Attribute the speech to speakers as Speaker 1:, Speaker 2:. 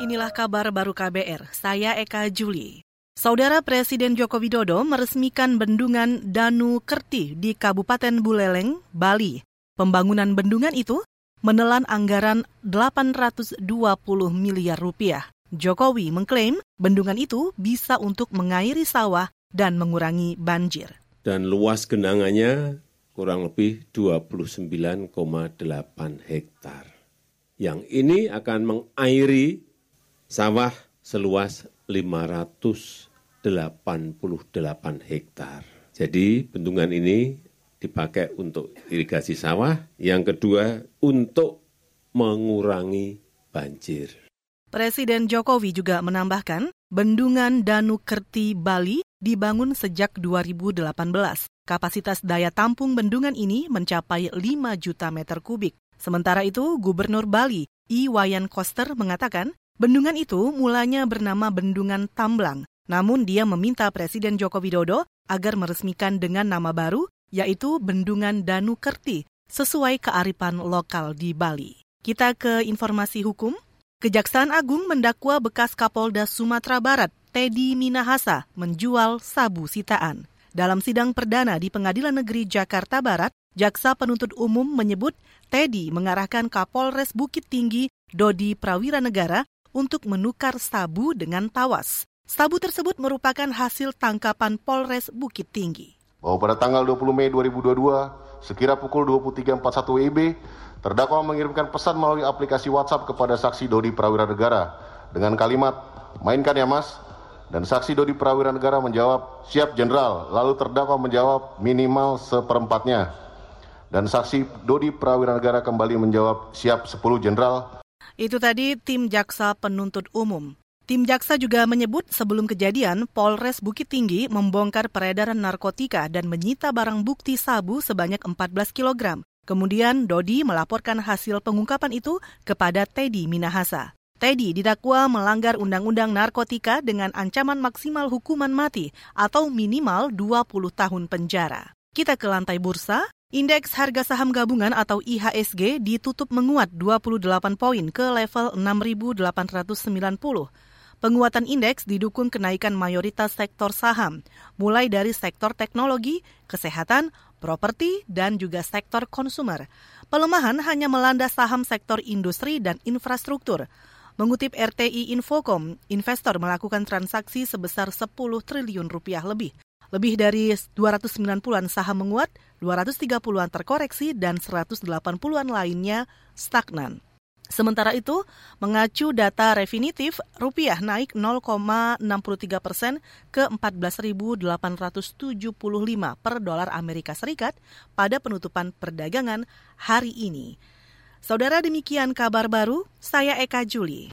Speaker 1: Inilah kabar baru KBR, saya Eka Juli. Saudara Presiden Joko Widodo meresmikan bendungan Danu Kerti di Kabupaten Buleleng, Bali. Pembangunan bendungan itu menelan anggaran 820 miliar rupiah. Jokowi mengklaim bendungan itu bisa untuk mengairi sawah dan mengurangi banjir.
Speaker 2: Dan luas genangannya kurang lebih 29,8 hektar. Yang ini akan mengairi sawah seluas 588 hektar. Jadi bendungan ini dipakai untuk irigasi sawah, yang kedua untuk mengurangi banjir.
Speaker 1: Presiden Jokowi juga menambahkan, bendungan Danu Kerti Bali dibangun sejak 2018. Kapasitas daya tampung bendungan ini mencapai 5 juta meter kubik. Sementara itu, Gubernur Bali, Iwayan Koster mengatakan, Bendungan itu mulanya bernama Bendungan Tamblang, namun dia meminta Presiden Joko Widodo agar meresmikan dengan nama baru, yaitu Bendungan Danu Kerti, sesuai kearifan lokal di Bali. Kita ke informasi hukum. Kejaksaan Agung mendakwa bekas Kapolda Sumatera Barat, Teddy Minahasa, menjual sabu sitaan. Dalam sidang perdana di Pengadilan Negeri Jakarta Barat, Jaksa Penuntut Umum menyebut Teddy mengarahkan Kapolres Bukit Tinggi Dodi Prawira Negara untuk menukar sabu dengan tawas. Sabu tersebut merupakan hasil tangkapan Polres Bukit Tinggi.
Speaker 3: Bahwa pada tanggal 20 Mei 2022, sekira pukul 23.41 WIB, terdakwa mengirimkan pesan melalui aplikasi WhatsApp kepada saksi Dodi Prawira Negara dengan kalimat, mainkan ya mas, dan saksi Dodi Prawira Negara menjawab, siap jenderal, lalu terdakwa menjawab minimal seperempatnya. Dan saksi Dodi Prawira Negara kembali menjawab, siap 10 jenderal,
Speaker 1: itu tadi tim jaksa penuntut umum. Tim jaksa juga menyebut sebelum kejadian, Polres Bukit Tinggi membongkar peredaran narkotika dan menyita barang bukti sabu sebanyak 14 kg. Kemudian Dodi melaporkan hasil pengungkapan itu kepada Teddy Minahasa. Teddy didakwa melanggar undang-undang narkotika dengan ancaman maksimal hukuman mati atau minimal 20 tahun penjara. Kita ke lantai bursa. Indeks harga saham gabungan atau IHSG ditutup menguat 28 poin ke level 6.890. Penguatan indeks didukung kenaikan mayoritas sektor saham, mulai dari sektor teknologi, kesehatan, properti, dan juga sektor konsumer. Pelemahan hanya melanda saham sektor industri dan infrastruktur. Mengutip RTI Infocom, investor melakukan transaksi sebesar 10 triliun rupiah lebih. Lebih dari 290-an saham menguat, 230-an terkoreksi, dan 180-an lainnya stagnan. Sementara itu, mengacu data refinitif, rupiah naik 0,63 persen ke 14.875 per dolar Amerika Serikat pada penutupan perdagangan hari ini. Saudara demikian kabar baru, saya Eka Juli.